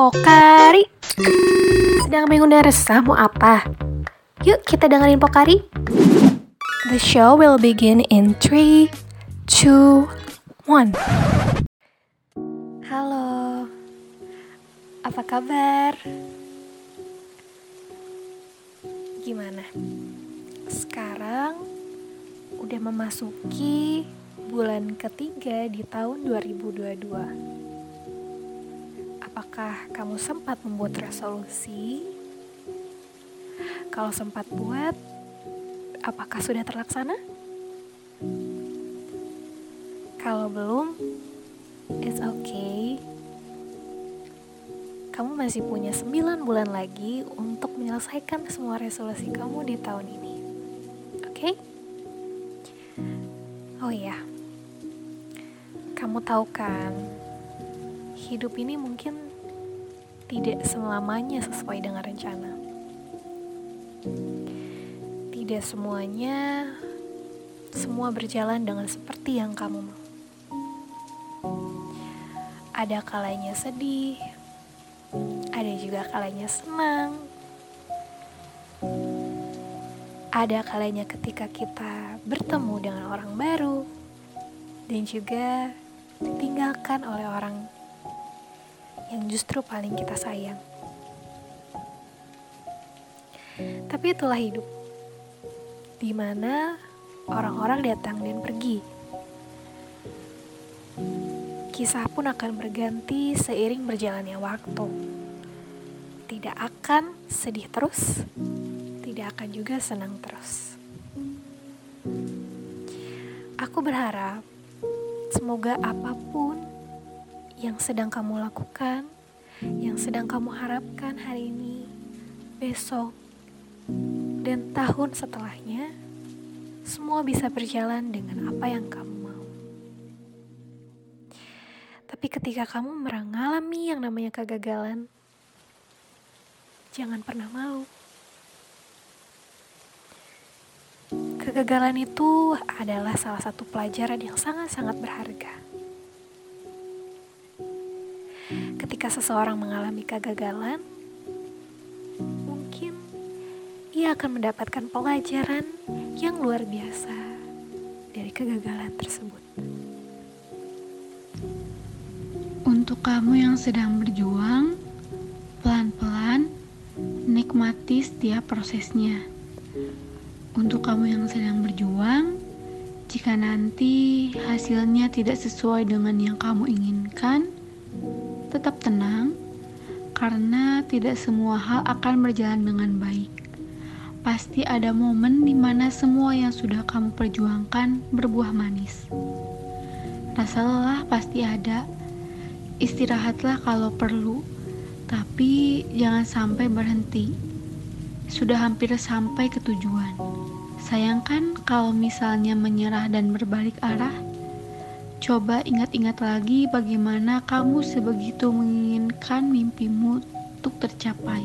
Pokari Sedang mengundang resah mau apa? Yuk kita dengerin Pokari The show will begin in 3, 2, 1 Halo Apa kabar? Gimana? Sekarang udah memasuki bulan ketiga di tahun 2022 Apakah kamu sempat membuat resolusi? Kalau sempat buat, apakah sudah terlaksana? Kalau belum, it's okay. Kamu masih punya 9 bulan lagi untuk menyelesaikan semua resolusi kamu di tahun ini. Oke? Okay? Oh iya. Kamu tahu kan, hidup ini mungkin tidak selamanya sesuai dengan rencana. Tidak semuanya semua berjalan dengan seperti yang kamu mau. Ada kalanya sedih, ada juga kalanya senang. Ada kalanya ketika kita bertemu dengan orang baru dan juga ditinggalkan oleh orang yang justru paling kita sayang. Tapi itulah hidup, di mana orang-orang datang dan pergi. Kisah pun akan berganti seiring berjalannya waktu. Tidak akan sedih terus, tidak akan juga senang terus. Aku berharap semoga apa pun yang sedang kamu lakukan, yang sedang kamu harapkan hari ini, besok, dan tahun setelahnya, semua bisa berjalan dengan apa yang kamu mau. Tapi ketika kamu mengalami yang namanya kegagalan, jangan pernah malu. Kegagalan itu adalah salah satu pelajaran yang sangat-sangat berharga. Ketika seseorang mengalami kegagalan, mungkin ia akan mendapatkan pelajaran yang luar biasa dari kegagalan tersebut. Untuk kamu yang sedang berjuang, pelan-pelan nikmati setiap prosesnya. Untuk kamu yang sedang berjuang, jika nanti hasilnya tidak sesuai dengan yang kamu inginkan, Tetap tenang, karena tidak semua hal akan berjalan dengan baik. Pasti ada momen di mana semua yang sudah kamu perjuangkan berbuah manis. Rasa lelah pasti ada. Istirahatlah kalau perlu, tapi jangan sampai berhenti. Sudah hampir sampai ke tujuan. Sayangkan kalau misalnya menyerah dan berbalik arah, Coba ingat-ingat lagi bagaimana kamu sebegitu menginginkan mimpimu untuk tercapai.